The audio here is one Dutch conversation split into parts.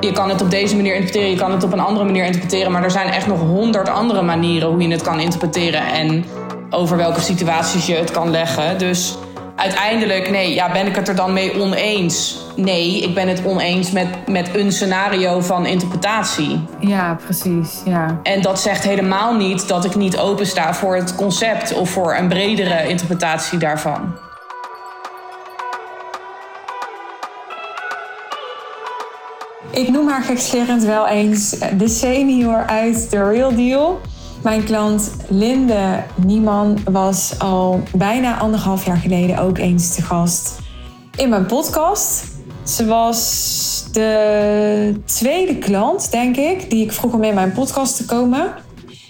je kan het op deze manier interpreteren, je kan het op een andere manier interpreteren, maar er zijn echt nog honderd andere manieren hoe je het kan interpreteren en over welke situaties je het kan leggen. Dus uiteindelijk, nee, ja, ben ik het er dan mee oneens? Nee, ik ben het oneens met, met een scenario van interpretatie. Ja, precies. Ja. En dat zegt helemaal niet dat ik niet opensta voor het concept of voor een bredere interpretatie daarvan. Ik noem haar gekscherend wel eens de senior uit The Real Deal. Mijn klant Linde Nieman was al bijna anderhalf jaar geleden ook eens te gast in mijn podcast. Ze was de tweede klant, denk ik, die ik vroeg om in mijn podcast te komen.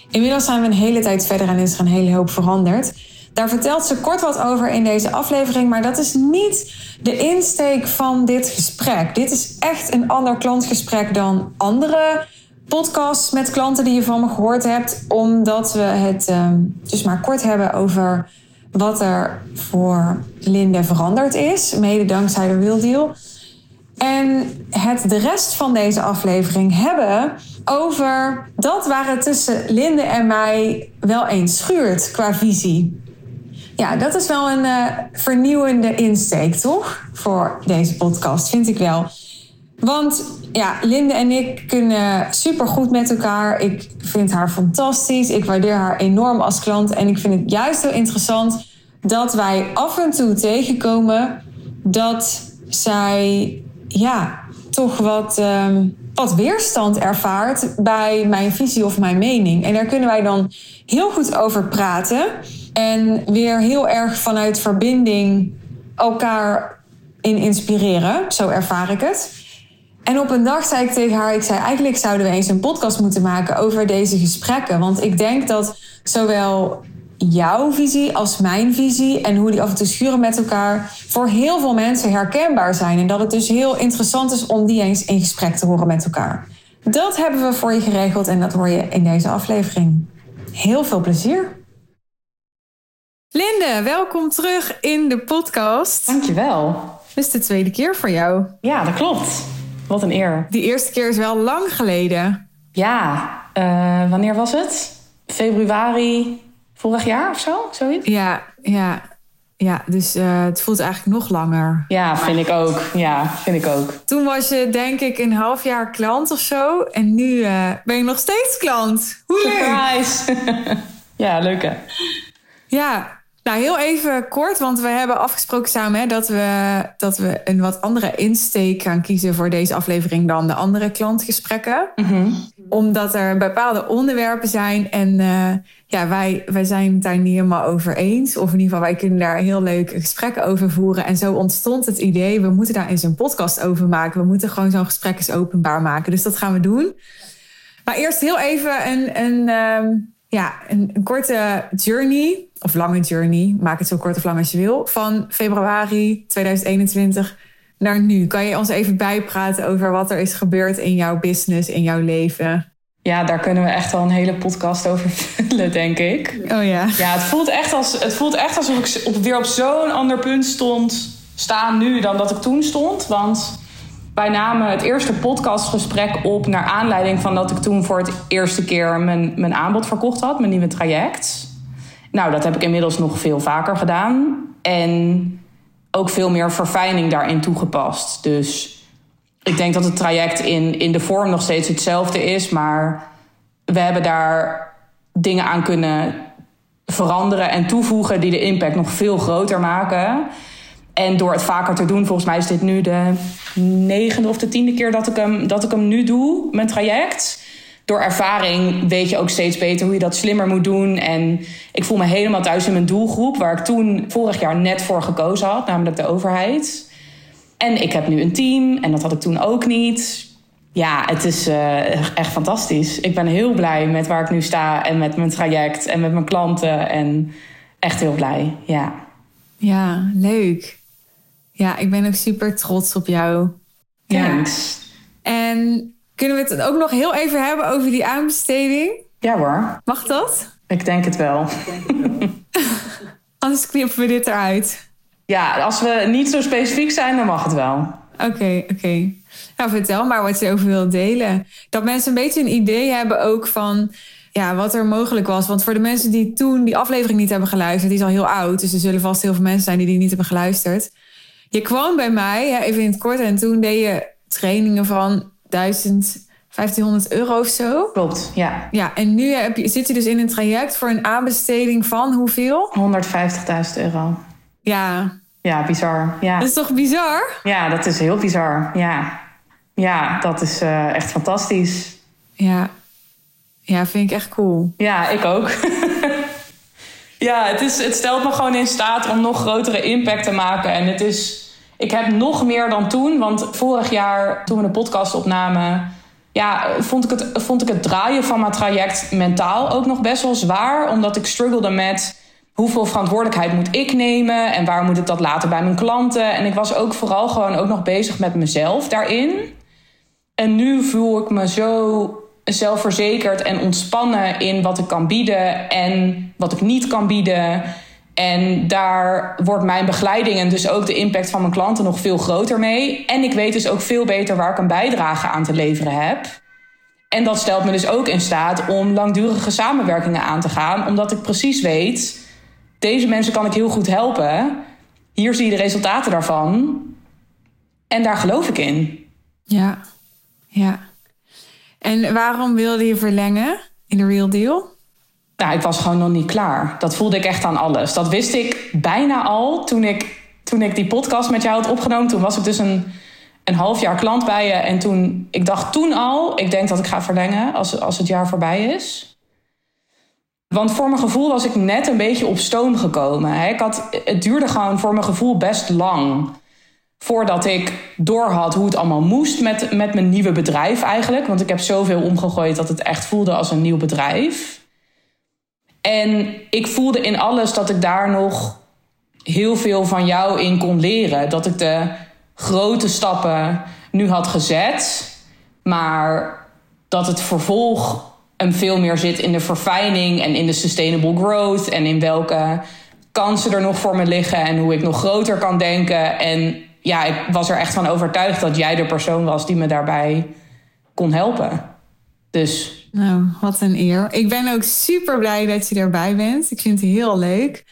Inmiddels zijn we een hele tijd verder en is er een hele hoop veranderd. Daar vertelt ze kort wat over in deze aflevering, maar dat is niet de insteek van dit gesprek. Dit is echt een ander klantgesprek dan andere podcasts met klanten die je van me gehoord hebt, omdat we het uh, dus maar kort hebben over wat er voor Linde veranderd is, mede dankzij de Real. En het de rest van deze aflevering hebben over dat waar het tussen Linde en mij wel eens schuurt qua visie. Ja, dat is wel een uh, vernieuwende insteek, toch? Voor deze podcast, vind ik wel. Want ja, Linde en ik kunnen super goed met elkaar. Ik vind haar fantastisch. Ik waardeer haar enorm als klant. En ik vind het juist heel interessant dat wij af en toe tegenkomen dat zij ja, toch wat, um, wat weerstand ervaart bij mijn visie of mijn mening. En daar kunnen wij dan heel goed over praten. En weer heel erg vanuit verbinding elkaar in inspireren. Zo ervaar ik het. En op een dag zei ik tegen haar: ik zei eigenlijk zouden we eens een podcast moeten maken over deze gesprekken. Want ik denk dat zowel jouw visie als mijn visie en hoe die af en toe schuren met elkaar voor heel veel mensen herkenbaar zijn. En dat het dus heel interessant is om die eens in gesprek te horen met elkaar. Dat hebben we voor je geregeld en dat hoor je in deze aflevering. Heel veel plezier. Linde, welkom terug in de podcast. Dankjewel. Dit is de tweede keer voor jou. Ja, dat klopt. Wat een eer. Die eerste keer is wel lang geleden. Ja, uh, wanneer was het? Februari vorig jaar of zo? Zoiets? Ja, ja. Ja, dus uh, het voelt eigenlijk nog langer. Ja, vind ik ook. Ja, vind ik ook. Toen was je denk ik een half jaar klant of zo. En nu uh, ben je nog steeds klant. Hoe Surprise! ja, leuk hè? Ja, nou, heel even kort, want we hebben afgesproken samen hè, dat, we, dat we een wat andere insteek gaan kiezen voor deze aflevering dan de andere klantgesprekken. Mhm. Omdat er bepaalde onderwerpen zijn en uh, ja, wij, wij zijn het daar niet helemaal over eens. Of in ieder geval, wij kunnen daar heel leuk gesprekken over voeren. En zo ontstond het idee, we moeten daar eens een podcast over maken. We moeten gewoon zo'n gesprek eens openbaar maken. Dus dat gaan we doen. Maar eerst heel even een, een, um, ja, een, een korte journey of lange journey, maak het zo kort of lang als je wil, van februari 2021 naar nu. Kan je ons even bijpraten over wat er is gebeurd in jouw business, in jouw leven? Ja, daar kunnen we echt wel een hele podcast over vullen, denk ik. Oh ja. Ja, het voelt echt, als, het voelt echt alsof ik op, weer op zo'n ander punt stond staan nu dan dat ik toen stond. Want wij namen het eerste podcastgesprek op naar aanleiding van dat ik toen voor het eerste keer mijn, mijn aanbod verkocht had, mijn nieuwe traject. Nou, dat heb ik inmiddels nog veel vaker gedaan. En ook veel meer verfijning daarin toegepast. Dus ik denk dat het traject in, in de vorm nog steeds hetzelfde is. Maar we hebben daar dingen aan kunnen veranderen en toevoegen die de impact nog veel groter maken. En door het vaker te doen, volgens mij is dit nu de negende of de tiende keer dat ik hem, dat ik hem nu doe, mijn traject door ervaring weet je ook steeds beter hoe je dat slimmer moet doen. En ik voel me helemaal thuis in mijn doelgroep, waar ik toen vorig jaar net voor gekozen had, namelijk de overheid. En ik heb nu een team en dat had ik toen ook niet. Ja, het is uh, echt fantastisch. Ik ben heel blij met waar ik nu sta en met mijn traject en met mijn klanten. En echt heel blij, ja. Ja, leuk. Ja, ik ben ook super trots op jou. Thanks. Ja. En kunnen we het ook nog heel even hebben over die aanbesteding? Ja hoor. Mag dat? Ik denk het wel. Anders knippen we dit eruit. Ja, als we niet zo specifiek zijn, dan mag het wel. Oké, oké. Nou, vertel maar wat je over wilt delen. Dat mensen een beetje een idee hebben ook van ja, wat er mogelijk was. Want voor de mensen die toen die aflevering niet hebben geluisterd, die is al heel oud. Dus er zullen vast heel veel mensen zijn die die niet hebben geluisterd. Je kwam bij mij, even in het kort, en toen deed je trainingen van 1000, 1500 euro of zo. Klopt, ja. Ja, en nu heb je, zit je dus in een traject voor een aanbesteding van hoeveel? 150.000 euro. Ja. Ja, bizar. Ja. Dat is toch bizar? Ja, dat is heel bizar. Ja, ja dat is uh, echt fantastisch. Ja. Ja, vind ik echt cool. Ja, ik ook. ja, het, is, het stelt me gewoon in staat om nog grotere impact te maken. En het is, ik heb nog meer dan toen. Want vorig jaar, toen we de podcast opnamen, ja, vond, ik het, vond ik het draaien van mijn traject mentaal ook nog best wel zwaar. Omdat ik struggelde met hoeveel verantwoordelijkheid moet ik nemen en waar moet ik dat laten bij mijn klanten. En ik was ook vooral gewoon ook nog bezig met mezelf daarin. En nu voel ik me zo zelfverzekerd en ontspannen in wat ik kan bieden en wat ik niet kan bieden. En daar wordt mijn begeleiding en dus ook de impact van mijn klanten nog veel groter mee. En ik weet dus ook veel beter waar ik een bijdrage aan te leveren heb. En dat stelt me dus ook in staat om langdurige samenwerkingen aan te gaan, omdat ik precies weet: deze mensen kan ik heel goed helpen. Hier zie je de resultaten daarvan. En daar geloof ik in. Ja, ja. En waarom wilde je verlengen in de Real Deal? Nou, ik was gewoon nog niet klaar. Dat voelde ik echt aan alles. Dat wist ik bijna al toen ik, toen ik die podcast met jou had opgenomen. Toen was ik dus een, een half jaar klant bij je. En toen, ik dacht toen al, ik denk dat ik ga verlengen als, als het jaar voorbij is. Want voor mijn gevoel was ik net een beetje op stoom gekomen. Ik had, het duurde gewoon voor mijn gevoel best lang voordat ik doorhad hoe het allemaal moest met, met mijn nieuwe bedrijf eigenlijk. Want ik heb zoveel omgegooid dat het echt voelde als een nieuw bedrijf. En ik voelde in alles dat ik daar nog heel veel van jou in kon leren. Dat ik de grote stappen nu had gezet, maar dat het vervolg hem veel meer zit in de verfijning en in de sustainable growth en in welke kansen er nog voor me liggen en hoe ik nog groter kan denken. En ja, ik was er echt van overtuigd dat jij de persoon was die me daarbij kon helpen. Dus. Nou, wat een eer. Ik ben ook super blij dat je erbij bent. Ik vind het heel leuk.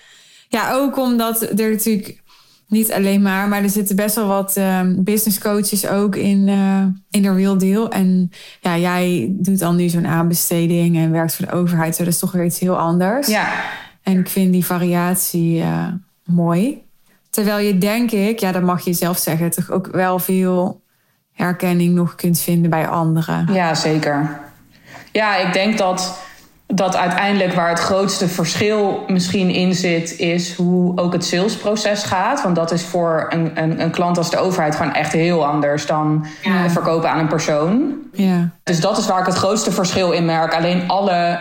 Ja, ook omdat er natuurlijk niet alleen maar, maar er zitten best wel wat um, business coaches ook in, uh, in de Real Deal. En ja, jij doet dan nu zo'n aanbesteding en werkt voor de overheid. Zo, dat is toch weer iets heel anders. Ja. En ik vind die variatie uh, mooi. Terwijl je denk ik, ja, dat mag je zelf zeggen, toch ook wel veel herkenning nog kunt vinden bij anderen. Ja, zeker. Ja, ik denk dat, dat uiteindelijk waar het grootste verschil misschien in zit, is hoe ook het salesproces gaat. Want dat is voor een, een, een klant als de overheid gewoon echt heel anders dan ja. verkopen aan een persoon. Ja. Dus dat is waar ik het grootste verschil in merk. Alleen alle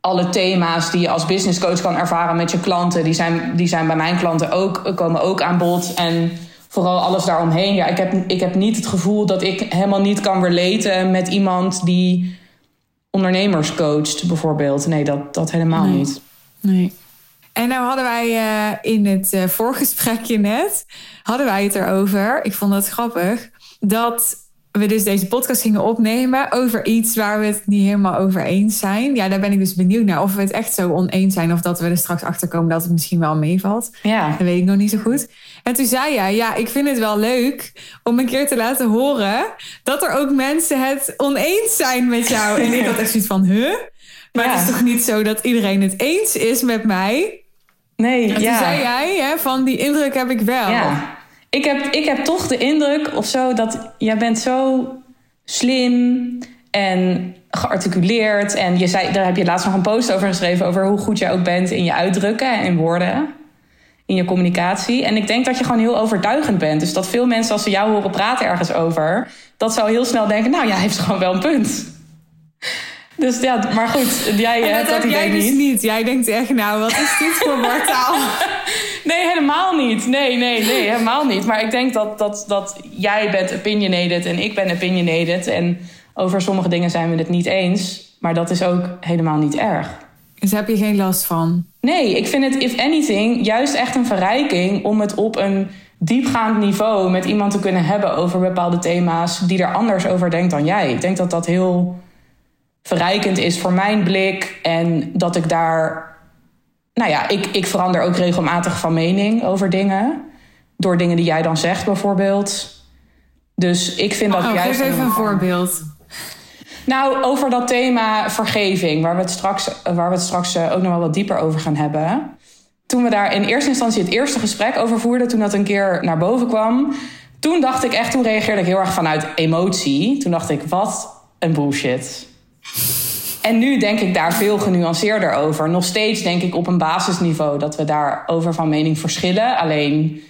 alle thema's die je als business coach kan ervaren met je klanten, die zijn, die zijn bij mijn klanten ook, komen ook aan bod. En vooral alles daaromheen. Ja, ik heb, ik heb niet het gevoel dat ik helemaal niet kan relaten met iemand die ondernemers coacht, bijvoorbeeld. Nee, dat, dat helemaal niet. Nee. En nou hadden wij uh, in het uh, voorgesprekje net, hadden wij het erover, ik vond dat grappig, dat we dus deze podcast gingen opnemen over iets waar we het niet helemaal over eens zijn. Ja, daar ben ik dus benieuwd naar of we het echt zo oneens zijn of dat we er straks achter komen dat het misschien wel meevalt. Ja. Dat weet ik nog niet zo goed. En toen zei jij, ja, ik vind het wel leuk om een keer te laten horen dat er ook mensen het oneens zijn met jou. En ik had echt zoiets van, huh? Maar het is toch niet zo dat iedereen het eens is met mij? Nee, en toen ja. zei jij, hè, van die indruk heb ik wel. Ja ik heb, ik heb toch de indruk of zo dat jij bent zo slim en gearticuleerd. En je zei, daar heb je laatst nog een post over geschreven over hoe goed jij ook bent in je uitdrukken en woorden. In je communicatie. En ik denk dat je gewoon heel overtuigend bent. Dus dat veel mensen, als ze jou horen praten ergens over, dat zou heel snel denken: Nou, jij heeft gewoon wel een punt. Dus ja, maar goed, jij hebt dat heb idee jij dus niet. niet. Jij denkt echt, nou, wat is dit voor mortaal? Nee, helemaal niet. Nee, nee, nee, helemaal niet. Maar ik denk dat, dat, dat jij bent opinionated en ik ben opinionated. En over sommige dingen zijn we het niet eens. Maar dat is ook helemaal niet erg. Dus heb je geen last van? Nee, ik vind het, if anything, juist echt een verrijking om het op een diepgaand niveau met iemand te kunnen hebben over bepaalde thema's die er anders over denkt dan jij. Ik denk dat dat heel verrijkend is voor mijn blik en dat ik daar. Nou ja, ik, ik verander ook regelmatig van mening over dingen. Door dingen die jij dan zegt, bijvoorbeeld. Dus ik vind dat Oh, juist. geef even een voorbeeld. Nou, over dat thema vergeving, waar we het straks, waar we straks eh, ook nog wel wat dieper over gaan hebben. Toen we daar in eerste instantie het eerste gesprek over voerden, toen dat een keer naar boven kwam, toen dacht ik echt, toen reageerde ik heel erg vanuit emotie. Toen dacht ik, wat een bullshit. En nu denk ik daar veel genuanceerder over. Nog steeds denk ik op een basisniveau dat we daarover van mening verschillen. Alleen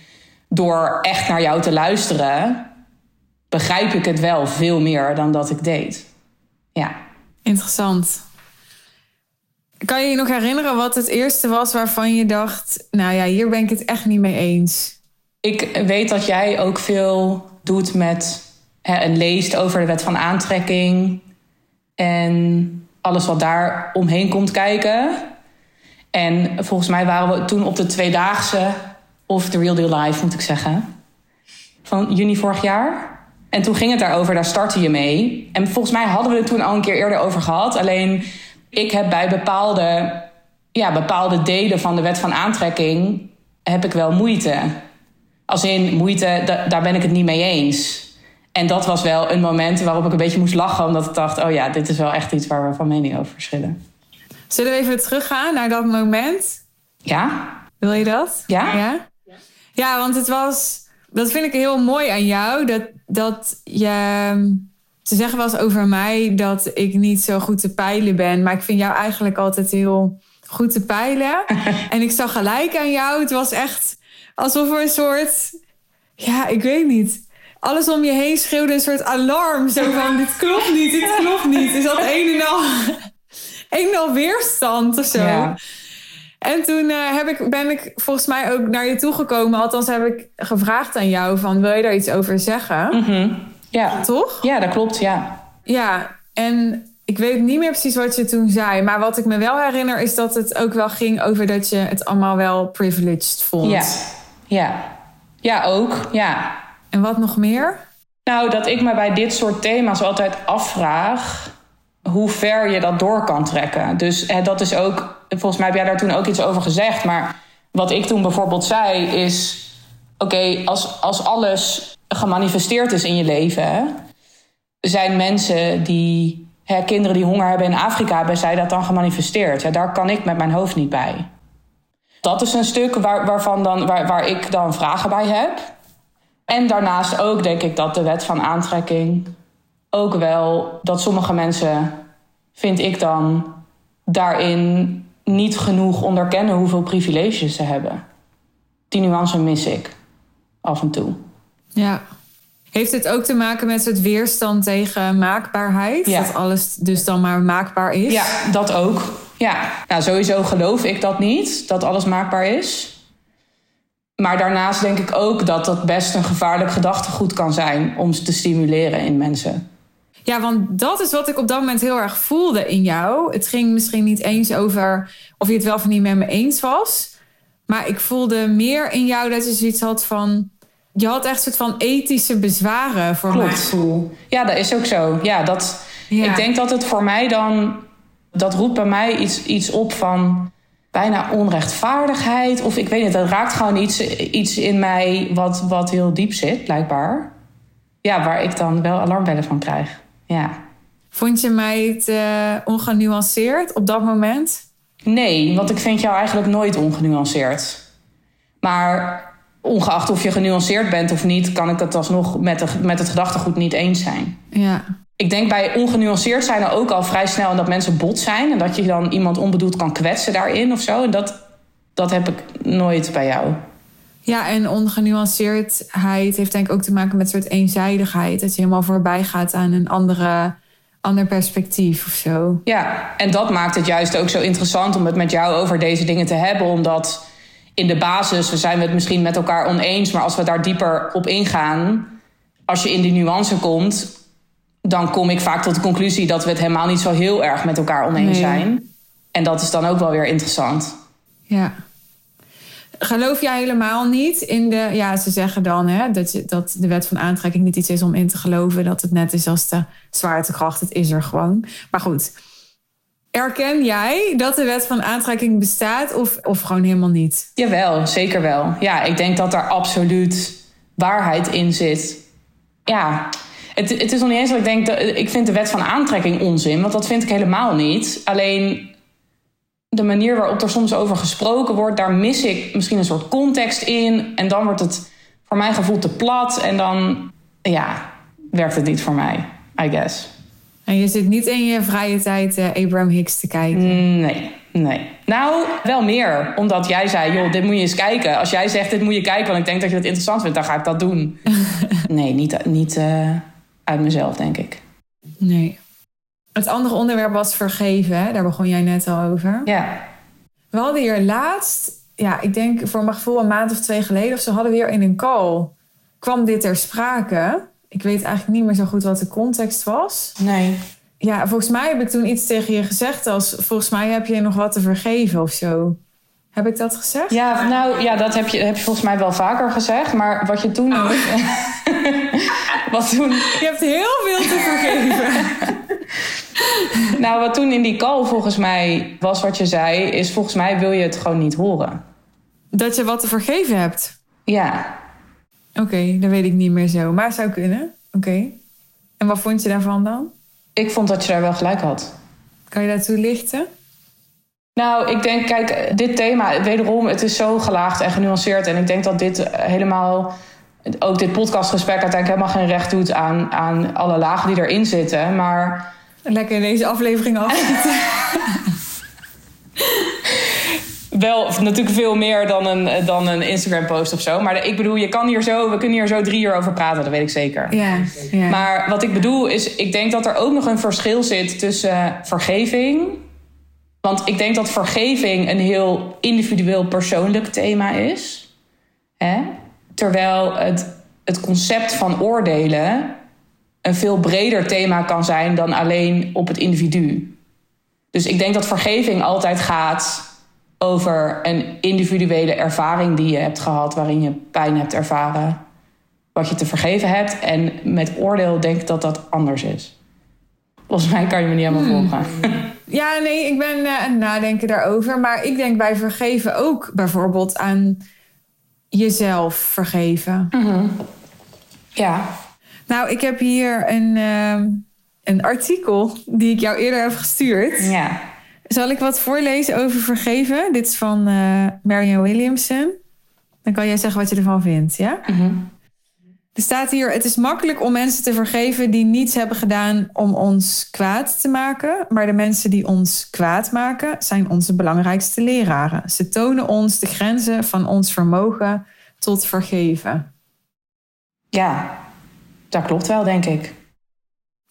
door echt naar jou te luisteren, begrijp ik het wel veel meer dan dat ik deed. Ja. Interessant. Kan je je nog herinneren wat het eerste was waarvan je dacht... nou ja, hier ben ik het echt niet mee eens? Ik weet dat jij ook veel doet met hè, en leest over de wet van aantrekking en alles wat daar omheen komt kijken. En volgens mij waren we toen op de tweedaagse, of de Real Deal Live moet ik zeggen, van juni vorig jaar. En toen ging het daarover, daar startte je mee. En volgens mij hadden we het toen al een keer eerder over gehad. Alleen ik heb bij bepaalde, ja, bepaalde delen van de wet van aantrekking heb ik wel moeite. Als in moeite, da- daar ben ik het niet mee eens. En dat was wel een moment waarop ik een beetje moest lachen, omdat ik dacht: oh ja, dit is wel echt iets waar we van mening over verschillen. Zullen we even teruggaan naar dat moment? Ja? Wil je dat? Ja. Ja, ja want het was... Dat vind ik heel mooi aan jou. Dat, dat je... Ze zeggen wel eens over mij dat ik niet zo goed te peilen ben. Maar ik vind jou eigenlijk altijd heel goed te peilen. en ik zag gelijk aan jou. Het was echt alsof er een soort... Ja, ik weet niet. Alles om je heen schreeuwde een soort alarm. Zo van, dit klopt niet, dit klopt niet. Is dat een en al, een en al weerstand of zo? Ja. En toen eh, heb ik, ben ik volgens mij ook naar je toegekomen. Althans heb ik gevraagd aan jou van... wil je daar iets over zeggen? Mhm. Ja. Toch? ja, dat klopt, ja. Ja, en ik weet niet meer precies wat je toen zei. Maar wat ik me wel herinner is dat het ook wel ging over... dat je het allemaal wel privileged vond. Ja. Ja. Ja, ook. Ja. En wat nog meer? Nou, dat ik me bij dit soort thema's altijd afvraag hoe ver je dat door kan trekken. Dus hè, dat is ook, volgens mij heb jij daar toen ook iets over gezegd. Maar wat ik toen bijvoorbeeld zei is: oké, als, als alles gemanifesteerd is in je leven, zijn mensen die, hè, kinderen die honger hebben in Afrika, hebben zij dat dan gemanifesteerd? Ja, daar kan ik met mijn hoofd niet bij. Dat is een stuk waar, waarvan dan, waar, waar ik dan vragen bij heb. En daarnaast ook denk ik dat de wet van aantrekking ook wel dat sommige mensen, vind ik dan, daarin niet genoeg onderkennen hoeveel privileges ze hebben. Die nuance mis ik af en toe. Ja. Heeft het ook te maken met het weerstand tegen maakbaarheid? Ja. Dat alles dus dan maar maakbaar is? Ja, dat ook. Ja, nou sowieso geloof ik dat niet, dat alles maakbaar is. Maar daarnaast denk ik ook dat dat best een gevaarlijk gedachtegoed kan zijn om te stimuleren in mensen. Ja, want dat is wat ik op dat moment heel erg voelde in jou. Het ging misschien niet eens over of je het wel of niet met me eens was. Maar ik voelde meer in jou dat je zoiets had van... Je had echt een soort van ethische bezwaren voor mijn Klopt. gevoel. Ja, dat is ook zo. Ja, dat, Ja. Ik denk dat het voor mij dan... Dat roept bij mij iets, iets op van bijna onrechtvaardigheid. Of ik weet niet, dat raakt gewoon iets, iets in mij wat, wat heel diep zit, blijkbaar. Ja, waar ik dan wel alarmbellen van krijg. Ja. Vond je mij te ongenuanceerd op dat moment? Nee, want ik vind jou eigenlijk nooit ongenuanceerd. Maar ongeacht of je genuanceerd bent of niet... kan ik het alsnog met, de, met het gedachtegoed niet eens zijn. Ja. Ik denk bij ongenuanceerd zijn er ook al vrij snel dat mensen bot zijn. En dat je dan iemand onbedoeld kan kwetsen daarin of zo. En dat, dat heb ik nooit bij jou. Ja, en ongenuanceerdheid heeft denk ik ook te maken met een soort eenzijdigheid. Dat je helemaal voorbij gaat aan een andere, ander perspectief of zo. Ja, en dat maakt het juist ook zo interessant om het met jou over deze dingen te hebben. Omdat in de basis, we zijn het misschien met elkaar oneens. Maar als we daar dieper op ingaan, als je in die nuance komt... dan kom ik vaak tot de conclusie dat we het helemaal niet zo heel erg met elkaar oneens Nee. zijn. En dat is dan ook wel weer interessant. Ja. Geloof jij helemaal niet in de. Ja, ze zeggen dan hè, dat, je, dat de wet van aantrekking niet iets is om in te geloven. Dat het net is als de zwaartekracht. Het is er gewoon. Maar goed. Erken jij dat de wet van aantrekking bestaat of, of gewoon helemaal niet? Jawel, zeker wel. Ja, ik denk dat daar absoluut waarheid in zit. Ja, het, het is nog niet eens dat ik denk... Dat, ik vind de wet van aantrekking onzin, want dat vind ik helemaal niet. Alleen de manier waarop er soms over gesproken wordt... daar mis ik misschien een soort context in. En dan wordt het voor mijn gevoel te plat. En dan, ja, werkt het niet voor mij, I guess. En je zit niet in je vrije tijd uh, Abraham Hicks te kijken? Nee, nee. Nou, wel meer. Omdat jij zei, joh, dit moet je eens kijken. Als jij zegt, dit moet je kijken, want ik denk dat je het interessant vindt... dan ga ik dat doen. nee, niet, niet uh, uit mezelf, denk ik. Nee. Het andere onderwerp was vergeven. Daar begon jij net al over. Ja. We hadden hier laatst... Ja, ik denk voor mijn gevoel een maand of twee geleden... of ze hadden weer in een call... kwam dit ter sprake... Ik weet eigenlijk niet meer zo goed wat de context was. Nee. Ja, volgens mij heb ik toen iets tegen je gezegd als... volgens mij heb je nog wat te vergeven of zo. Heb ik dat gezegd? Ja, nou ja, dat heb je, heb je volgens mij wel vaker gezegd. Maar wat je toen... Oh. wat toen... Je hebt heel veel te vergeven. nou, wat toen in die call volgens mij was wat je zei... is volgens mij wil je het gewoon niet horen. Dat je wat te vergeven hebt? Ja. Oké, dat weet ik niet meer zo. Maar het zou kunnen. Oké. En wat vond je daarvan dan? Ik vond dat je daar wel gelijk had. Kan je dat toelichten? Nou, ik denk, kijk, dit thema, wederom, het is zo gelaagd en genuanceerd. En ik denk dat dit helemaal, ook dit podcastgesprek uiteindelijk helemaal geen recht doet aan, aan alle lagen die erin zitten. Maar. Lekker deze aflevering af. wel natuurlijk veel meer dan een, dan een Instagram-post of zo. Maar ik bedoel, je kan hier zo, we kunnen hier zo drie uur over praten, dat weet ik zeker. Ja, ja. Maar wat ik bedoel is, ik denk dat er ook nog een verschil zit tussen vergeving. Want ik denk dat vergeving een heel individueel persoonlijk thema is. Hè? Terwijl het, het concept van oordelen een veel breder thema kan zijn dan alleen op het individu. Dus ik denk dat vergeving altijd gaat over een individuele ervaring die je hebt gehad, waarin je pijn hebt ervaren, wat je te vergeven hebt. En met oordeel denk ik dat dat anders is. Volgens mij kan je me niet helemaal hmm. volgen. Ja, nee, ik ben uh, aan het nadenken daarover. Maar ik denk bij vergeven ook bijvoorbeeld aan jezelf vergeven. Mhm. Ja. Nou, ik heb hier een, uh, een artikel die ik jou eerder heb gestuurd. Ja. Zal ik wat voorlezen over vergeven? Dit is van uh, Marianne Williamson. Dan kan jij zeggen wat je ervan vindt, ja? Mhm. Er staat hier: Het is makkelijk om mensen te vergeven die niets hebben gedaan om ons kwaad te maken. Maar de mensen die ons kwaad maken, zijn onze belangrijkste leraren. Ze tonen ons de grenzen van ons vermogen tot vergeven. Ja, dat klopt wel, denk ik.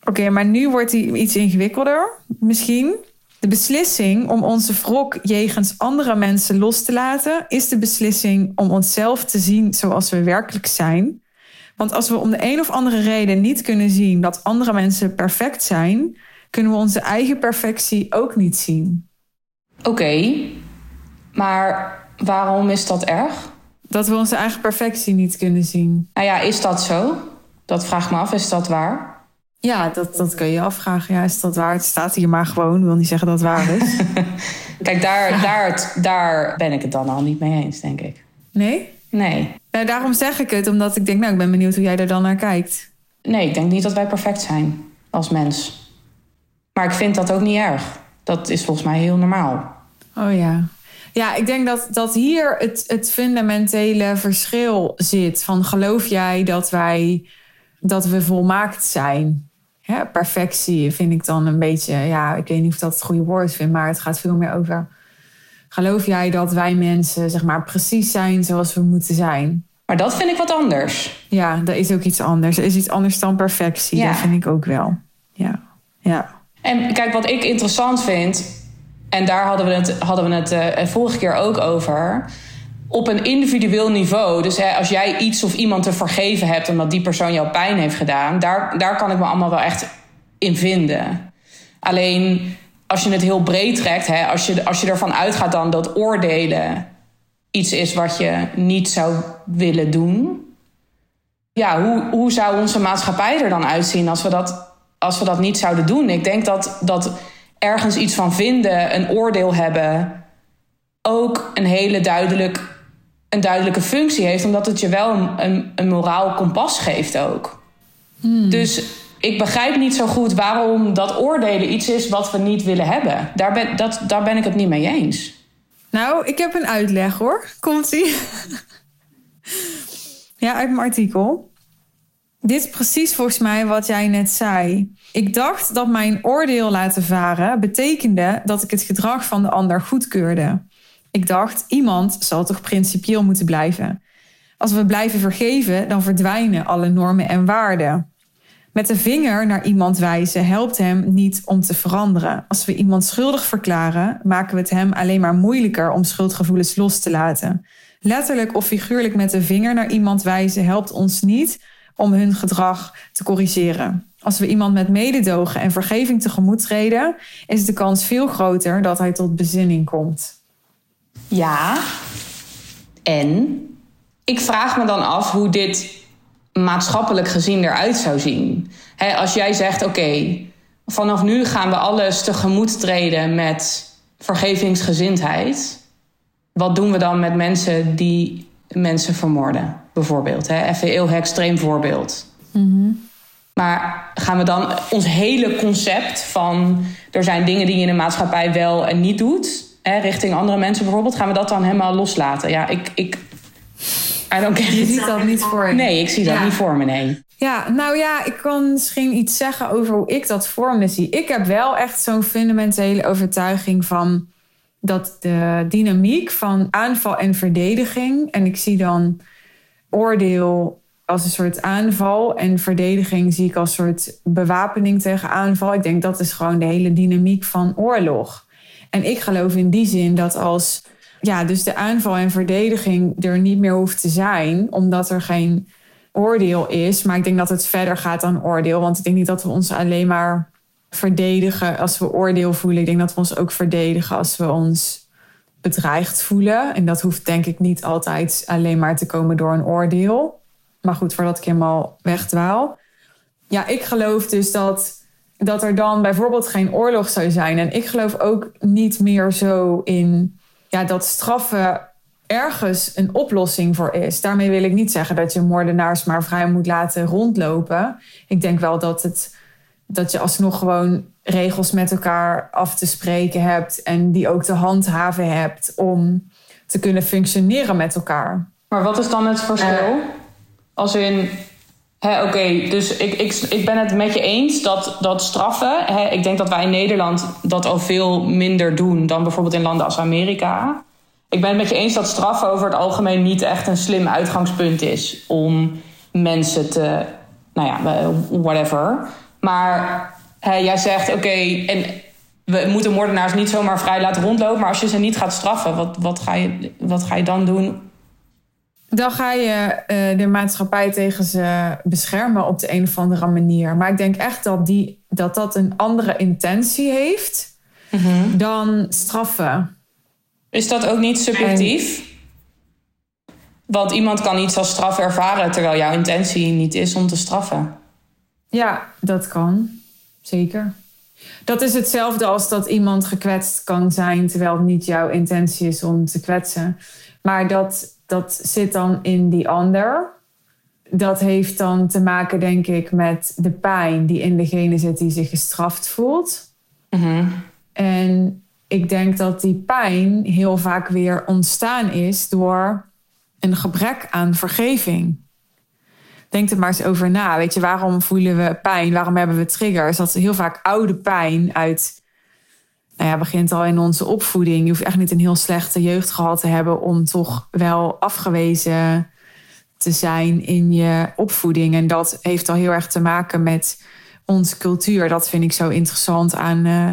Oké, maar nu wordt hij iets ingewikkelder, misschien. De beslissing om onze wrok jegens andere mensen los te laten, is de beslissing om onszelf te zien zoals we werkelijk zijn. Want als we om de een of andere reden niet kunnen zien dat andere mensen perfect zijn, kunnen we onze eigen perfectie ook niet zien. Oké, maar waarom is dat erg? Dat we onze eigen perfectie niet kunnen zien. Nou ja, is dat zo? Dat vraag me af, is dat waar? Ja, dat, dat kun je afvragen. Ja, is dat waar? Het staat hier maar gewoon. wil niet zeggen dat het waar is. Kijk, daar, daar, daar ben ik het dan al niet mee eens, denk ik. Nee? Nee. Nou, daarom zeg ik het, omdat ik denk, nou, ik ben benieuwd hoe jij er dan naar kijkt. Nee, ik denk niet dat wij perfect zijn als mens. Maar ik vind dat ook niet erg. Dat is volgens mij heel normaal. Oh ja. Ja, ik denk dat, dat hier het, het fundamentele verschil zit. Van geloof jij dat wij dat we volmaakt zijn? perfectie vind ik dan een beetje, ja, ik weet niet of dat het goede woord vind, maar het gaat veel meer over. Geloof jij dat wij mensen, zeg maar, precies zijn zoals we moeten zijn? Maar dat vind ik wat anders. Ja, dat is ook iets anders. Er is iets anders dan perfectie. Ja. Dat vind ik ook wel. Ja. ja. En kijk, wat ik interessant vind, en daar hadden we het, hadden we het uh, vorige keer ook over op een individueel niveau. Dus hè, als jij iets of iemand te vergeven hebt omdat die persoon jou pijn heeft gedaan, daar, daar kan ik me allemaal wel echt in vinden. Alleen als je het heel breed trekt, hè, als, je, als je ervan uitgaat dan dat oordelen iets is wat je niet zou willen doen. Ja, hoe, hoe zou onze maatschappij er dan uitzien als we dat, als we dat niet zouden doen? Ik denk dat, dat ergens iets van vinden, een oordeel hebben, ook een hele duidelijk, een duidelijke functie heeft, omdat het je wel een, een moraal kompas geeft ook. Hmm. Dus ik begrijp niet zo goed waarom dat oordelen iets is wat we niet willen hebben. Daar ben, dat, daar ben ik het niet mee eens. Nou, ik heb een uitleg hoor. Komt-ie? ja, uit mijn artikel. Dit is precies volgens mij wat jij net zei. Ik dacht dat mijn oordeel laten varen betekende dat ik het gedrag van de ander goedkeurde. Ik dacht, iemand zal toch principieel moeten blijven. Als we blijven vergeven, dan verdwijnen alle normen en waarden. Met de vinger naar iemand wijzen helpt hem niet om te veranderen. Als we iemand schuldig verklaren, maken we het hem alleen maar moeilijker om schuldgevoelens los te laten. Letterlijk of figuurlijk met de vinger naar iemand wijzen helpt ons niet om hun gedrag te corrigeren. Als we iemand met mededogen en vergeving tegemoet treden, is de kans veel groter dat hij tot bezinning komt. Ja, en ik vraag me dan af hoe dit maatschappelijk gezien eruit zou zien. als jij zegt: oké, vanaf nu gaan we alles tegemoet treden met vergevingsgezindheid. Wat doen we dan met mensen die mensen vermoorden, bijvoorbeeld? Even een heel extreem voorbeeld. Mhm. Maar gaan we dan ons hele concept van er zijn dingen die je in de maatschappij wel en niet doet, hè, richting andere mensen bijvoorbeeld, gaan we dat dan helemaal loslaten? Ja, ik, ik, je ziet dat niet voor je. Nee, ik zie dat niet voor me, nee. Ja, nou ja, ik kan misschien iets zeggen over hoe ik dat voor me zie. Ik heb wel echt zo'n fundamentele overtuiging van dat de dynamiek van aanval en verdediging. En ik zie dan oordeel als een soort aanval en verdediging zie ik als een soort bewapening tegen aanval. Ik denk dat is gewoon de hele dynamiek van oorlog. En ik geloof in die zin dat als ja, dus de aanval en verdediging er niet meer hoeft te zijn, omdat er geen oordeel is. Maar ik denk dat het verder gaat dan oordeel. Want ik denk niet dat we ons alleen maar verdedigen als we oordeel voelen. Ik denk dat we ons ook verdedigen als we ons bedreigd voelen. En dat hoeft denk ik niet altijd alleen maar te komen door een oordeel. Maar goed, voordat ik helemaal wegdwaal. Ja, ik geloof dus dat, dat er dan bijvoorbeeld geen oorlog zou zijn. En ik geloof ook niet meer zo in ja, dat straffen ergens een oplossing voor is. Daarmee wil ik niet zeggen dat je moordenaars maar vrij moet laten rondlopen. Ik denk wel dat, het, dat je alsnog gewoon regels met elkaar af te spreken hebt en die ook te handhaven hebt om te kunnen functioneren met elkaar. Maar wat is dan het verschil? Als in, oké, dus ik, ik, ik ben het met je eens dat, dat straffen. Ik denk dat wij in Nederland dat al veel minder doen dan bijvoorbeeld in landen als Amerika. Ik ben het met je eens dat straffen over het algemeen niet echt een slim uitgangspunt is om mensen te, nou ja, whatever. Maar jij zegt, oké, en we moeten moordenaars niet zomaar vrij laten rondlopen, maar als je ze niet gaat straffen, wat, wat, ga, je, wat ga je dan doen dan ga je uh, de maatschappij tegen ze beschermen op de een of andere manier. Maar ik denk echt dat die, dat, dat een andere intentie heeft mhm. dan straffen. Is dat ook niet subjectief? Want iemand kan iets als straf ervaren terwijl jouw intentie niet is om te straffen. Ja, dat kan. Zeker. Dat is hetzelfde als dat iemand gekwetst kan zijn terwijl het niet jouw intentie is om te kwetsen. Maar dat dat zit dan in die ander. Dat heeft dan te maken, denk ik, met de pijn die in degene zit die zich gestraft voelt. Mhm. En ik denk dat die pijn heel vaak weer ontstaan is door een gebrek aan vergeving. Denk er maar eens over na. Weet je, waarom voelen we pijn? Waarom hebben we triggers? Dat is heel vaak oude pijn uit nou ja, begint al in onze opvoeding. Je hoeft echt niet een heel slechte jeugd gehad te hebben om toch wel afgewezen te zijn in je opvoeding. En dat heeft al heel erg te maken met onze cultuur. Dat vind ik zo interessant aan uh,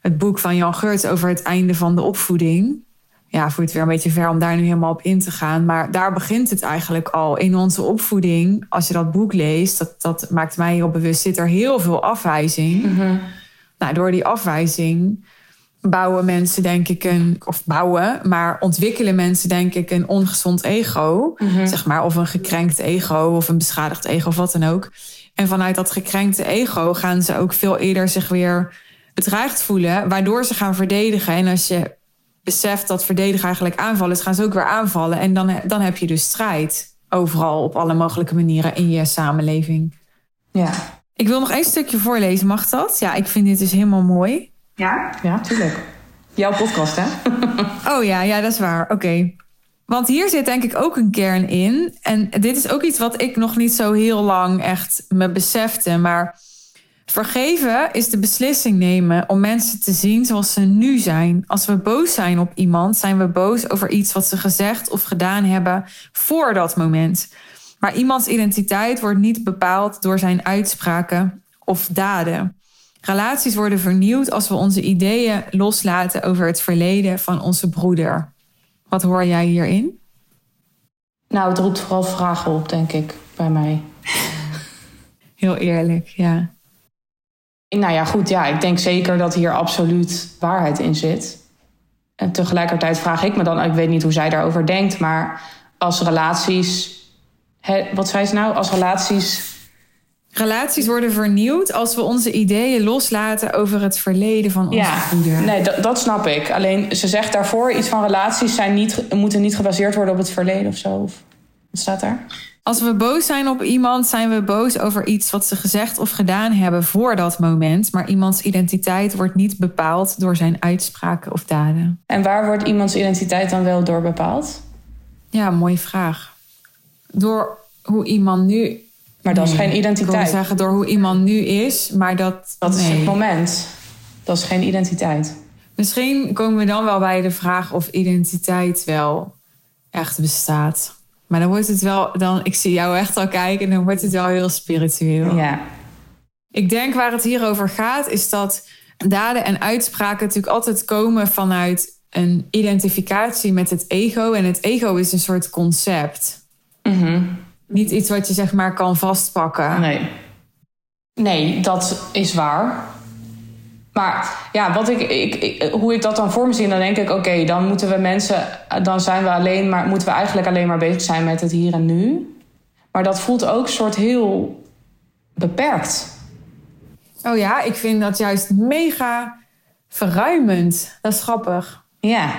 het boek van Jan Geurts over het einde van de opvoeding. Ja, voert weer een beetje ver om daar nu helemaal op in te gaan. Maar daar begint het eigenlijk al. In onze opvoeding, als je dat boek leest, dat, dat maakt mij heel bewust, zit er heel veel afwijzing. Mm nou, door die afwijzing bouwen mensen denk ik een, of bouwen, maar ontwikkelen mensen denk ik een ongezond ego, zeg maar, of een gekrenkt ego of een beschadigd ego of wat dan ook. En vanuit dat gekrenkte ego gaan ze ook veel eerder zich weer bedreigd voelen, waardoor ze gaan verdedigen. En als je beseft dat verdedigen eigenlijk aanvallen is, gaan ze ook weer aanvallen. En dan, dan heb je dus strijd overal op alle mogelijke manieren in je samenleving. Ja. Ik wil nog één stukje voorlezen, mag dat? Ja, ik vind dit dus helemaal mooi. Ja? Ja, tuurlijk. Jouw podcast, hè? oh ja, ja, dat is waar. Oké. Want hier zit denk ik ook een kern in. En dit is ook iets wat ik nog niet zo heel lang echt me besefte. Maar vergeven is de beslissing nemen om mensen te zien zoals ze nu zijn. Als we boos zijn op iemand, zijn we boos over iets wat ze gezegd of gedaan hebben voor dat moment. Maar iemands identiteit wordt niet bepaald door zijn uitspraken of daden. Relaties worden vernieuwd als we onze ideeën loslaten over het verleden van onze broeder. Wat hoor jij hierin? Nou, het roept vooral vragen op, denk ik, bij mij. Heel eerlijk, ja. Nou ja, goed, ja, ik denk zeker dat hier absoluut waarheid in zit. En tegelijkertijd vraag ik me dan, ik weet niet hoe zij daarover denkt, maar als relaties. Wat zei ze nou? Als relaties Relaties worden vernieuwd als we onze ideeën loslaten over het verleden van onze ja, moeder. Nee, dat, dat, snap ik. Alleen ze zegt daarvoor iets van relaties zijn niet, moeten niet gebaseerd worden op het verleden of zo. Of, wat staat daar? Als we boos zijn op iemand, zijn we boos over iets wat ze gezegd of gedaan hebben voor dat moment. Maar iemands identiteit wordt niet bepaald door zijn uitspraken of daden. En waar wordt iemands identiteit dan wel door bepaald? Ja, mooie vraag. Door hoe iemand nu maar dat is geen identiteit. Ik zeggen door hoe iemand nu is, maar dat. Dat is het moment. Dat is geen identiteit. Misschien komen we dan wel bij de vraag of identiteit wel echt bestaat. Maar dan wordt het wel, dan, ik zie jou echt al kijken en dan wordt het wel heel spiritueel. Ja. Ik denk waar het hier over gaat, is dat daden en uitspraken natuurlijk altijd komen vanuit een identificatie met het ego. En het ego is een soort concept. Mm niet iets wat je zeg maar kan vastpakken. Nee. Nee, dat is waar. Maar ja, wat ik, ik, hoe ik dat dan voor me zie, dan denk ik: oké, dan moeten we mensen, dan zijn we alleen maar, moeten we eigenlijk alleen maar bezig zijn met het hier en nu. Maar dat voelt ook een soort heel beperkt. Oh ja, ik vind dat juist mega verruimend. Dat is grappig. Ja.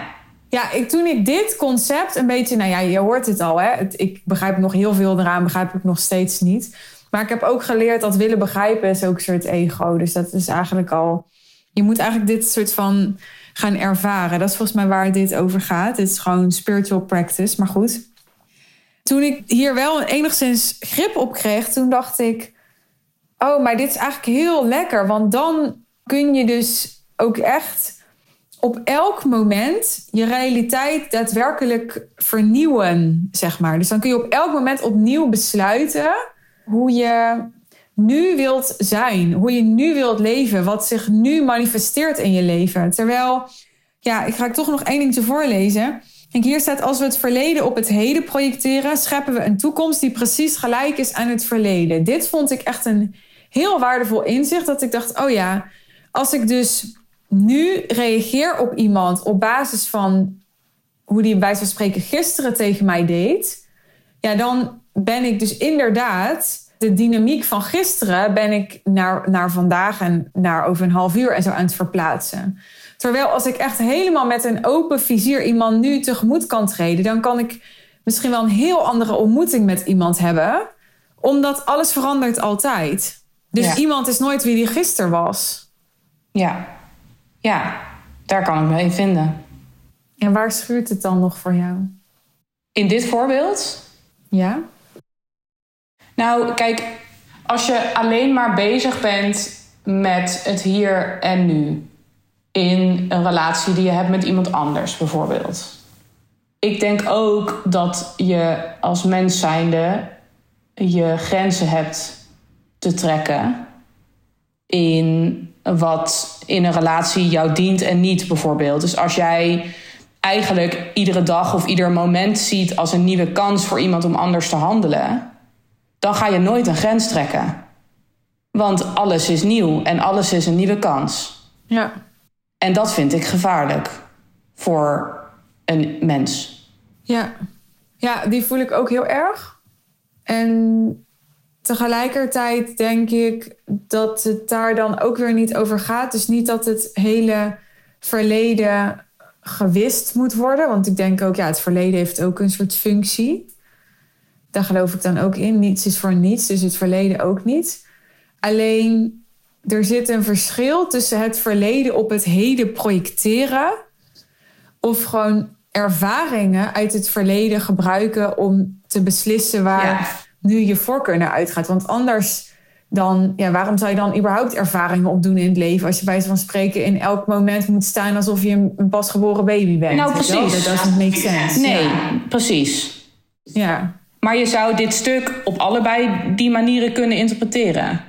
Ja, ik, toen ik dit concept een beetje, nou ja, je hoort het al, hè? Ik begrijp nog heel veel eraan, begrijp ik nog steeds niet. Maar ik heb ook geleerd dat willen begrijpen is ook een soort ego. Dus dat is eigenlijk al, je moet eigenlijk dit soort van gaan ervaren. Dat is volgens mij waar dit over gaat. Het is gewoon spiritual practice, maar goed. Toen ik hier wel enigszins grip op kreeg, toen dacht ik, oh, maar dit is eigenlijk heel lekker, want dan kun je dus ook echt op elk moment je realiteit daadwerkelijk vernieuwen, zeg maar. Dus dan kun je op elk moment opnieuw besluiten hoe je nu wilt zijn, hoe je nu wilt leven, wat zich nu manifesteert in je leven. Terwijl, ja, ik ga toch nog één dingetje voorlezen. Kijk, hier staat: als we het verleden op het heden projecteren, scheppen we een toekomst die precies gelijk is aan het verleden. Dit vond ik echt een heel waardevol inzicht. Dat ik dacht: oh ja, als ik dus nu reageer op iemand op basis van hoe die bij van spreken gisteren tegen mij deed, ja, dan ben ik dus inderdaad de dynamiek van gisteren ben ik naar, naar vandaag en naar over een half uur en zo aan het verplaatsen. Terwijl als ik echt helemaal met een open vizier iemand nu tegemoet kan treden, dan kan ik misschien wel een heel andere ontmoeting met iemand hebben, omdat alles verandert altijd. Dus iemand is nooit wie die gisteren was. Ja. Ja, daar kan ik me in vinden. En waar schuurt het dan nog voor jou? In dit voorbeeld? Ja. Nou, kijk, als je alleen maar bezig bent met het hier en nu. In een relatie die je hebt met iemand anders, bijvoorbeeld. Ik denk ook dat je als mens zijnde je grenzen hebt te trekken in wat in een relatie jou dient en niet, bijvoorbeeld. Dus als jij eigenlijk iedere dag of ieder moment ziet als een nieuwe kans voor iemand om anders te handelen, dan ga je nooit een grens trekken. Want alles is nieuw en alles is een nieuwe kans. Ja. En dat vind ik gevaarlijk voor een mens. Ja. ja, die voel ik ook heel erg. En tegelijkertijd denk ik dat het daar dan ook weer niet over gaat. Dus niet dat het hele verleden gewist moet worden. Want ik denk ook, ja, het verleden heeft ook een soort functie. Daar geloof ik dan ook in. Niets is voor niets, dus het verleden ook niet. Alleen er zit een verschil tussen het verleden op het heden projecteren. Of gewoon ervaringen uit het verleden gebruiken om te beslissen waar nu je voorkeur naar uitgaat. Want anders dan, ja, waarom zou je dan überhaupt ervaringen opdoen in het leven? Als je bij van spreken in elk moment moet staan alsof je een pasgeboren baby bent. Nou, precies. Dat doesn't make sense. Nee, precies. Ja. Maar je zou dit stuk op allebei die manieren kunnen interpreteren.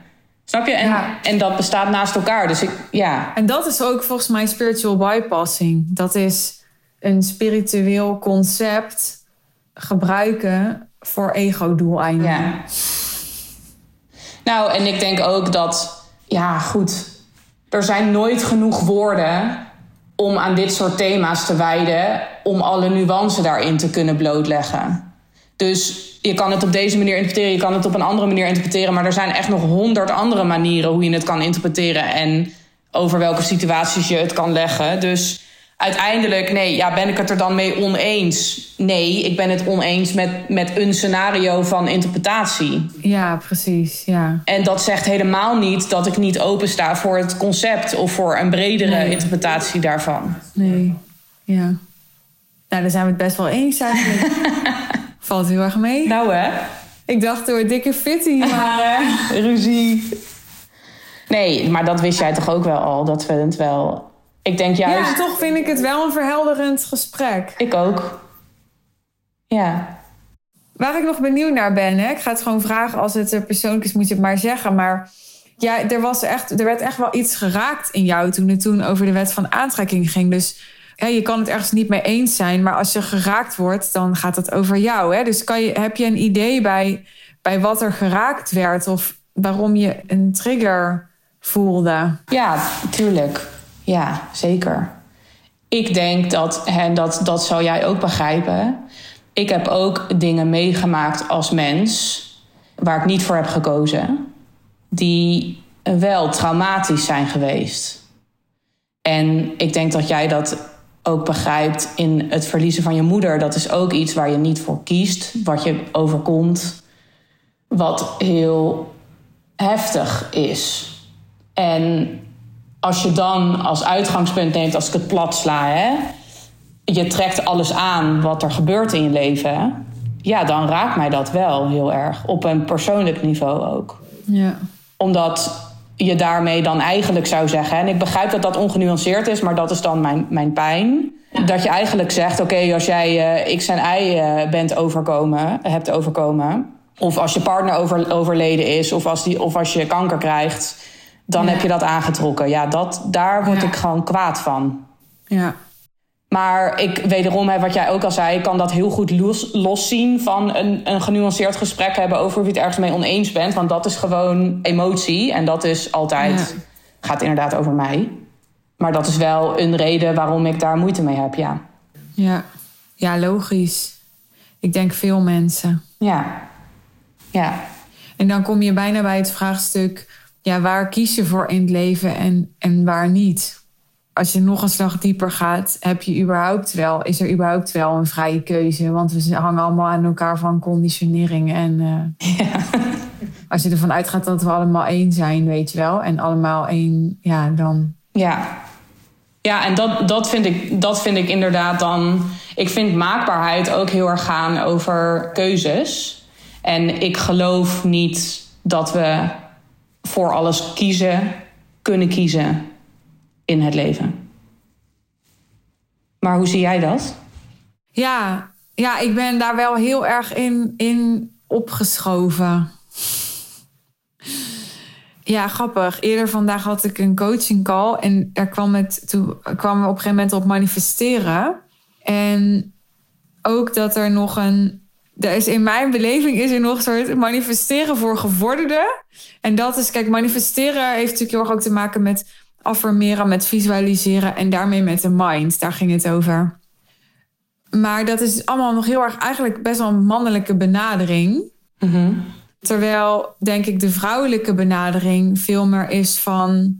Snap je? En, Ja. en dat bestaat naast elkaar. Dus ik, ja. En dat is ook volgens mij spiritual bypassing. Dat is een spiritueel concept gebruiken voor ego-doeleinden. ja. Nou, en ik denk ook dat, ja, goed. Er zijn nooit genoeg woorden om aan dit soort thema's te wijden. om alle nuance daarin te kunnen blootleggen. Dus je kan het op deze manier interpreteren, je kan het op een andere manier interpreteren. Maar er zijn echt nog honderd andere manieren hoe je het kan interpreteren. En over welke situaties je het kan leggen. Dus uiteindelijk, nee, ja, ben ik het er dan mee oneens? Nee, ik ben het oneens met, met een scenario van interpretatie. Ja, precies. Ja. En dat zegt helemaal niet dat ik niet opensta voor het concept of voor een bredere Nee. interpretatie daarvan. Nee. Ja. Nou, daar zijn we het best wel eens eigenlijk. Valt heel erg mee. Nou hè, Ik dacht door dikke fitty, maar... eh, ruzie. Nee, maar dat wist jij toch ook wel al, dat we het wel. Ik denk juist. Ja, toch vind ik het wel een verhelderend gesprek. Ik ook. Ja. Waar ik nog benieuwd naar ben, hè, ik ga het gewoon vragen als het persoonlijk is, moet je het maar zeggen. Maar ja, er, was echt, er werd echt wel iets geraakt in jou toen het toen over de wet van aantrekking ging. Dus ja, je kan het ergens niet mee eens zijn, maar als je geraakt wordt, dan gaat het over jou. Hè? Dus kan je, heb je een idee bij, bij wat er geraakt werd of waarom je een trigger voelde? Ja, tuurlijk. Ja, zeker. Ik denk dat, en dat, dat zal jij ook begrijpen. Ik heb ook dingen meegemaakt als mens waar ik niet voor heb gekozen, die wel traumatisch zijn geweest. En ik denk dat jij dat ook begrijpt in het verliezen van je moeder. Dat is ook iets waar je niet voor kiest, wat je overkomt, wat heel heftig is. En als je dan als uitgangspunt neemt, als ik het plat sla, hè, je trekt alles aan wat er gebeurt in je leven, ja, dan raakt mij dat wel heel erg. Op een persoonlijk niveau ook. Ja. Omdat je daarmee dan eigenlijk zou zeggen, en ik begrijp dat dat ongenuanceerd is, maar dat is dan mijn, mijn pijn. Dat je eigenlijk zegt, oké, als jij eh, X en Y eh, bent overkomen, hebt overkomen, of als je partner over, overleden is, of als, die, of als je kanker krijgt, dan Ja. heb je dat aangetrokken. Ja, dat, daar word Ja. ik gewoon kwaad van. Ja. Maar ik, wederom, hè, wat jij ook al zei, ik kan dat heel goed los, loszien van een, een genuanceerd gesprek hebben over je het ergens mee oneens bent. Want dat is gewoon emotie en dat is altijd, Ja. gaat inderdaad over mij. Maar dat is wel een reden waarom ik daar moeite mee heb, ja. Ja. Ja, logisch. Ik denk veel mensen. Ja. Ja. En dan kom je bijna bij het vraagstuk: ja, waar kies je voor in het leven en, en waar niet? Als je nog een slag dieper gaat, heb je überhaupt wel, is er überhaupt wel een vrije keuze? Want we hangen allemaal aan elkaar van conditionering. En eh, als je ervan uitgaat dat we allemaal één zijn, weet je wel, en allemaal één, ja, dan. Ja. Ja, en dat, dat, vind ik, dat vind ik inderdaad dan. Ik vind maakbaarheid ook heel erg gaan over keuzes. En ik geloof niet dat we voor alles kiezen, kunnen kiezen in het leven. Maar hoe zie jij dat? Ja, ja, ik ben daar wel heel erg in, in opgeschoven. Ja, grappig. Eerder vandaag had ik een coaching call en daar kwam het, toen kwamen we op een gegeven moment op manifesteren. En ook dat er nog een, is in mijn beleving is er nog een soort manifesteren voor gevorderden. En dat is, kijk, manifesteren heeft natuurlijk heel erg ook te maken met affirmeren, met visualiseren en daarmee met de mind. Daar ging het over. Maar dat is allemaal nog heel erg eigenlijk best wel een mannelijke benadering. Terwijl, denk ik, de vrouwelijke benadering veel meer is van...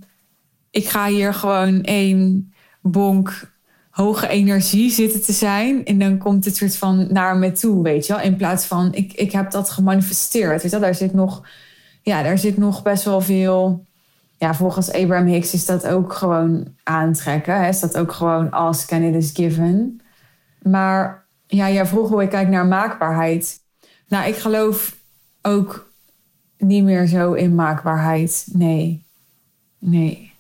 ik ga hier gewoon één bonk hoge energie zitten te zijn... en dan komt het soort van naar me toe, weet je wel? In plaats van, ik, ik heb dat gemanifesteerd, weet je wel? Daar zit nog, ja, daar zit nog best wel veel... Ja, volgens Abraham Hicks is dat ook gewoon aantrekken. Hè? Is dat ook gewoon ask and it is given. Maar ja, jij vroeg hoe ik kijk naar maakbaarheid. Nou, ik geloof ook niet meer zo in maakbaarheid. Nee. Nee.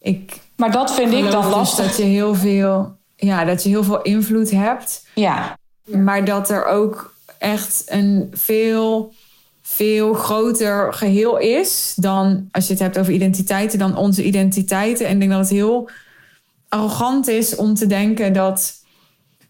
Ik Maar dat vind ik dan dus lastig. dat je heel veel, ja, dat je heel veel invloed hebt. Ja, Maar dat er ook echt een veel, veel groter geheel is dan, als je het hebt over identiteiten, dan onze identiteiten. En ik denk dat het heel arrogant is om te denken dat,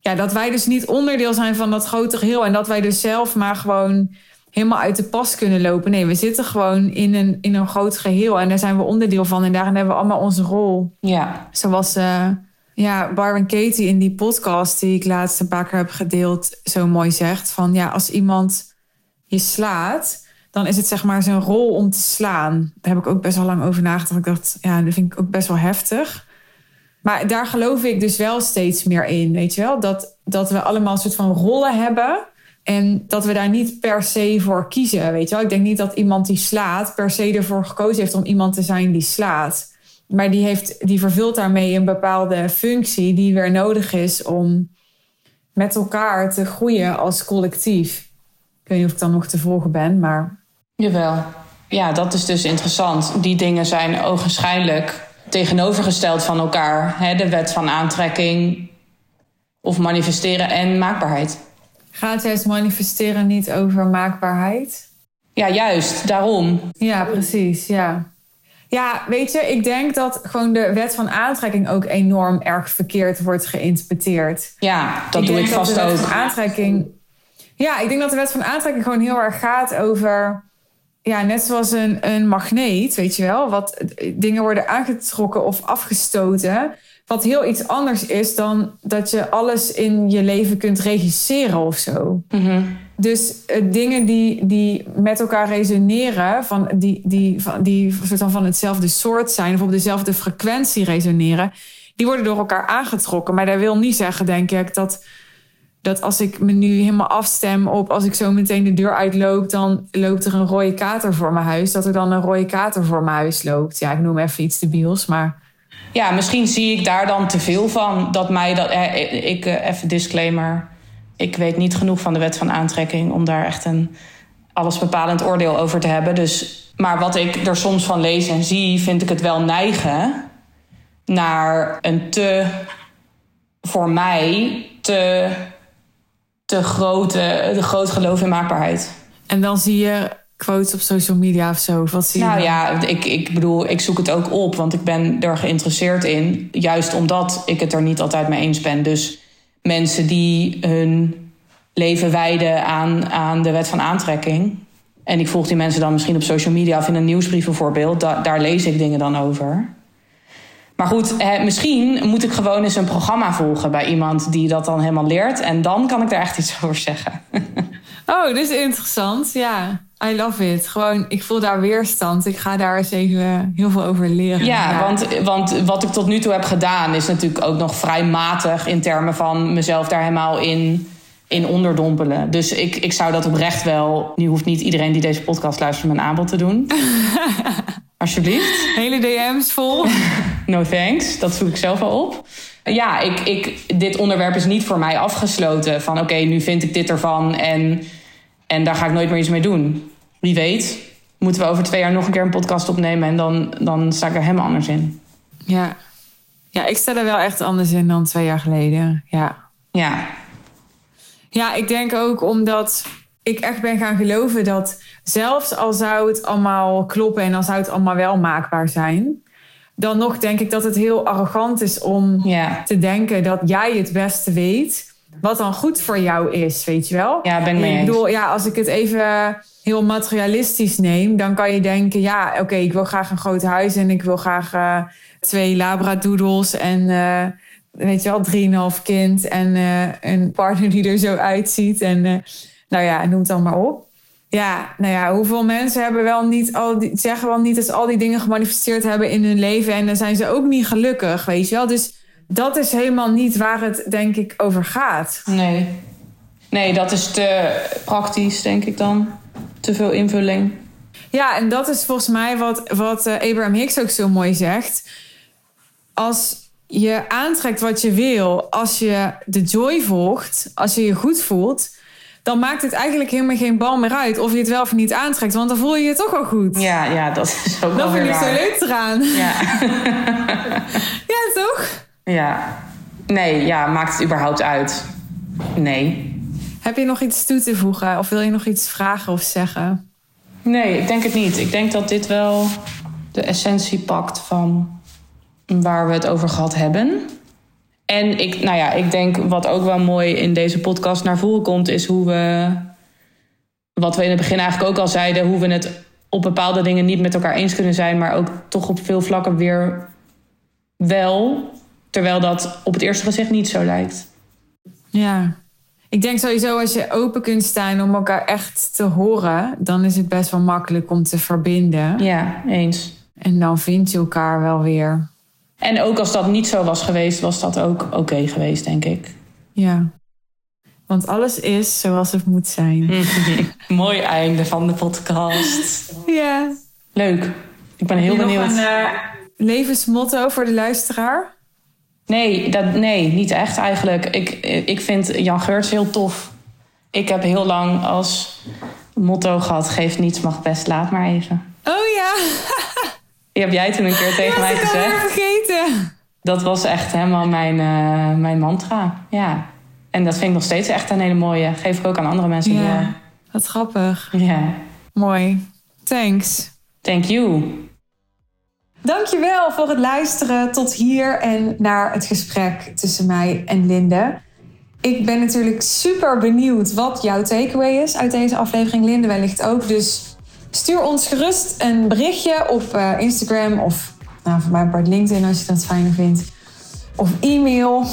ja, dat wij dus niet onderdeel zijn van dat grote geheel. En dat wij dus zelf maar gewoon helemaal uit de pas kunnen lopen. Nee, we zitten gewoon in een, in een groot geheel. En daar zijn we onderdeel van. En daarin hebben we allemaal onze rol. ja, Zoals eh ja, Byron Katie in die podcast die ik laatst een paar keer heb gedeeld, zo mooi zegt: van ja, als iemand je slaat, dan is het zeg maar zijn rol om te slaan. Daar heb ik ook best wel lang over nagedacht. Ik dacht, ja, dat vind ik ook best wel heftig. Maar daar geloof ik dus wel steeds meer in, weet je wel? Dat, dat we allemaal een soort van rollen hebben. En dat we daar niet per se voor kiezen, weet je wel? Ik denk niet dat iemand die slaat per se ervoor gekozen heeft om iemand te zijn die slaat. Maar die, heeft, die vervult daarmee een bepaalde functie die weer nodig is om met elkaar te groeien als collectief. Ik weet niet of ik dan nog te volgen ben, maar jawel. Ja, dat is dus interessant. Die dingen zijn ogenschijnlijk tegenovergesteld van elkaar. Hè? De wet van aantrekking of manifesteren en maakbaarheid. gaat juist manifesteren niet over maakbaarheid? Ja, juist, daarom. Ja, precies, ja. Ja, weet je, ik denk dat gewoon de wet van aantrekking ook enorm erg verkeerd wordt geïnterpreteerd. Ja, dat doe ik vast de wet ook. Van aantrekking, ja, ik denk dat de wet van aantrekking gewoon heel erg gaat over. Ja, net zoals een, een magneet, weet je wel. Wat dingen worden aangetrokken of afgestoten. Wat heel iets anders is dan dat je alles in je leven kunt regisseren of zo. Mhm. Dus eh, dingen die, die met elkaar resoneren, van die, die, van, die soort van, van hetzelfde soort zijn, of op dezelfde frequentie resoneren, die worden door elkaar aangetrokken. Maar dat wil niet zeggen, denk ik, dat, dat als ik me nu helemaal afstem op als ik zo meteen de deur uitloop, dan loopt er een rode kater voor mijn huis, dat er dan een rode kater voor mijn huis loopt. Ja, ik noem even iets debiels, maar Ja, misschien zie ik daar dan te veel van. Dat mij dat. Eh, ik, eh, even disclaimer. Ik weet niet genoeg van de wet van aantrekking om daar echt een allesbepalend oordeel over te hebben. Dus, maar wat ik er soms van lees en zie, vind ik het wel neigen naar een te, voor mij, te, te grote, de groot geloof in maakbaarheid. en dan zie je quotes op social media of zo. Wat zie je Nou dan? ja, ik, ik bedoel, ik zoek het ook op, want ik ben er geïnteresseerd in. Juist omdat ik het er niet altijd mee eens ben. Dus mensen die hun leven wijden aan, aan de wet van aantrekking. En ik volg die mensen dan misschien op social media of in een nieuwsbrief bijvoorbeeld. Da- daar lees ik dingen dan over. Maar goed, misschien moet ik gewoon eens een programma volgen bij iemand die dat dan helemaal leert. En dan kan ik daar echt iets over zeggen. Oh, dit is interessant. Ja, I love it. Gewoon, ik voel daar weerstand. Ik ga daar eens even heel veel over leren. Ja, Want, want wat ik tot nu toe heb gedaan is natuurlijk ook nog vrij matig in termen van mezelf daar helemaal in, in onderdompelen. Dus ik, ik zou dat oprecht wel. Nu hoeft niet iedereen die deze podcast luistert mijn aanbod te doen. Alsjeblieft. Hele DM's vol. No thanks. Dat zoek ik zelf wel op. Ja, ik, ik, dit onderwerp is niet voor mij afgesloten. Van oké, nu vind ik dit ervan en, en daar ga ik nooit meer iets mee doen. Wie weet, moeten we over twee jaar nog een keer een podcast opnemen en dan, dan sta ik er helemaal anders in. Ja. ja, ik sta er wel echt anders in dan twee jaar geleden. Ja. Ja, Ja, ik denk ook omdat ik echt ben gaan geloven dat zelfs al zou het allemaal kloppen en dan zou het allemaal wel maakbaar zijn, dan nog denk ik dat het heel arrogant is om ja. te denken dat jij het beste weet wat dan goed voor jou is, weet je wel? Ja, ben ik mee Ik bedoel, ja, als ik het even heel materialistisch neem, dan kan je denken, ja, oké, ik wil graag een groot huis en ik wil graag eh, twee labradoodles en eh, weet je wel, drieënhalf kind en eh, een partner die er zo uitziet en nou ja, noem het dan maar op. Ja, nou ja, hoeveel mensen hebben wel niet al die, zeggen wel niet dat ze al die dingen gemanifesteerd hebben in hun leven en dan zijn ze ook niet gelukkig, weet je wel? Dus dat is helemaal niet waar het denk ik over gaat. Nee. Nee, dat is te praktisch, denk ik dan. Te veel invulling. Ja, en dat is volgens mij wat, wat eh, Abraham Hicks ook zo mooi zegt. Als je aantrekt wat je wil, als je de joy volgt, als je je goed voelt, dan maakt het eigenlijk helemaal geen bal meer uit of je het wel of niet aantrekt, want dan voel je je toch al goed. Ja, ja, dat is ook wel dat vind ik zo leuk eraan. Ja. Ja, toch? Ja. Nee, ja, maakt het überhaupt uit? Nee. Heb je nog iets toe te voegen of wil je nog iets vragen of zeggen? Nee, ik denk het niet. Ik denk dat dit wel de essentie pakt van waar we het over gehad hebben. En ik, nou ja, ik denk wat ook wel mooi in deze podcast naar voren komt, is hoe we, wat we in het begin eigenlijk ook al zeiden, hoe we het op bepaalde dingen niet met elkaar eens kunnen zijn, maar ook toch op veel vlakken weer wel. Terwijl dat op het eerste gezicht niet zo lijkt. Ja. Ik denk sowieso als je open kunt staan om elkaar echt te horen, dan is het best wel makkelijk om te verbinden. Ja, eens. En dan vind je elkaar wel weer. En ook als dat niet zo was geweest, was dat ook oké geweest, denk ik. Ja. Want alles is zoals het moet zijn. Mooi einde van de podcast. Ja. Leuk. Ik ben heel benieuwd. Nog een eh, levensmotto voor de luisteraar? Nee, dat, nee, niet echt eigenlijk. Ik, ik vind Jan Geurts heel tof. Ik heb heel lang als motto gehad: geef niets, mag best, laat maar even. Oh ja. Die heb jij toen een keer tegen mij was ik gezegd. vergeten. Dat was echt helemaal mijn, eh, mijn mantra. Ja. En dat vind ik nog steeds echt een hele mooie. Geef ik ook aan andere mensen Ja. Wat grappig. Ja. Mooi. Thanks. Thank you. Dankjewel voor het luisteren tot hier en naar het gesprek tussen mij en Linde. Ik ben natuurlijk super benieuwd wat jouw takeaway is uit deze aflevering. Linde wellicht ook. Dus stuur ons gerust een berichtje op eh, Instagram of nou, voor mij part LinkedIn als je dat fijner vindt. Of e-mail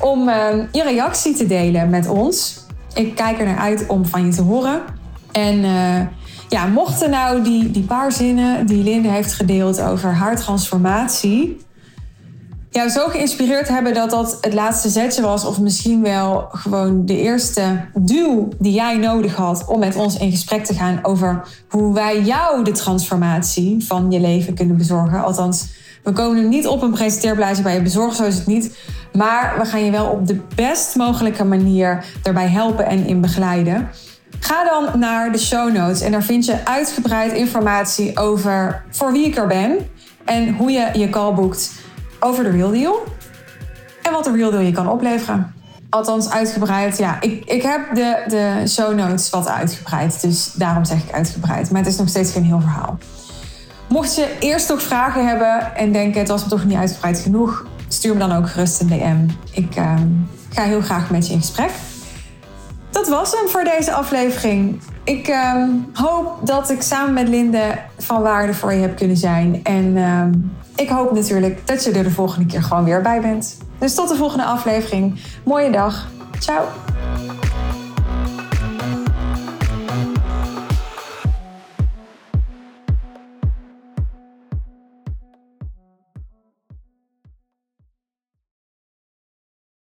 om eh, je reactie te delen met ons. Ik kijk er naar uit om van je te horen. En eh, ja, mochten nou die, die paar zinnen die Linde heeft gedeeld over haar transformatie jou zo geïnspireerd hebben dat dat het laatste zetje was, of misschien wel gewoon de eerste duw die jij nodig had om met ons in gesprek te gaan over hoe wij jou de transformatie van je leven kunnen bezorgen. Althans, we komen er niet op een presenteerblaadje bij je bezorgen, zo is het niet. Maar we gaan je wel op de best mogelijke manier daarbij helpen en in begeleiden. Ga dan naar de show notes en daar vind je uitgebreid informatie over voor wie ik er ben en hoe je je call boekt over de Real Deal en wat de Real Deal je kan opleveren. Althans, uitgebreid. Ja, ik, ik heb de, de show notes wat uitgebreid, dus daarom zeg ik uitgebreid. Maar het is nog steeds geen heel verhaal. Mocht je eerst nog vragen hebben en denken het was me toch niet uitgebreid genoeg, stuur me dan ook gerust een DM. Ik eh, ga heel graag met je in gesprek. Dat was hem voor deze aflevering. Ik ehm, hoop dat ik samen met Linde van waarde voor je heb kunnen zijn. En ehm, ik hoop natuurlijk dat je er de volgende keer gewoon weer bij bent. Dus tot de volgende aflevering. Mooie dag. Ciao.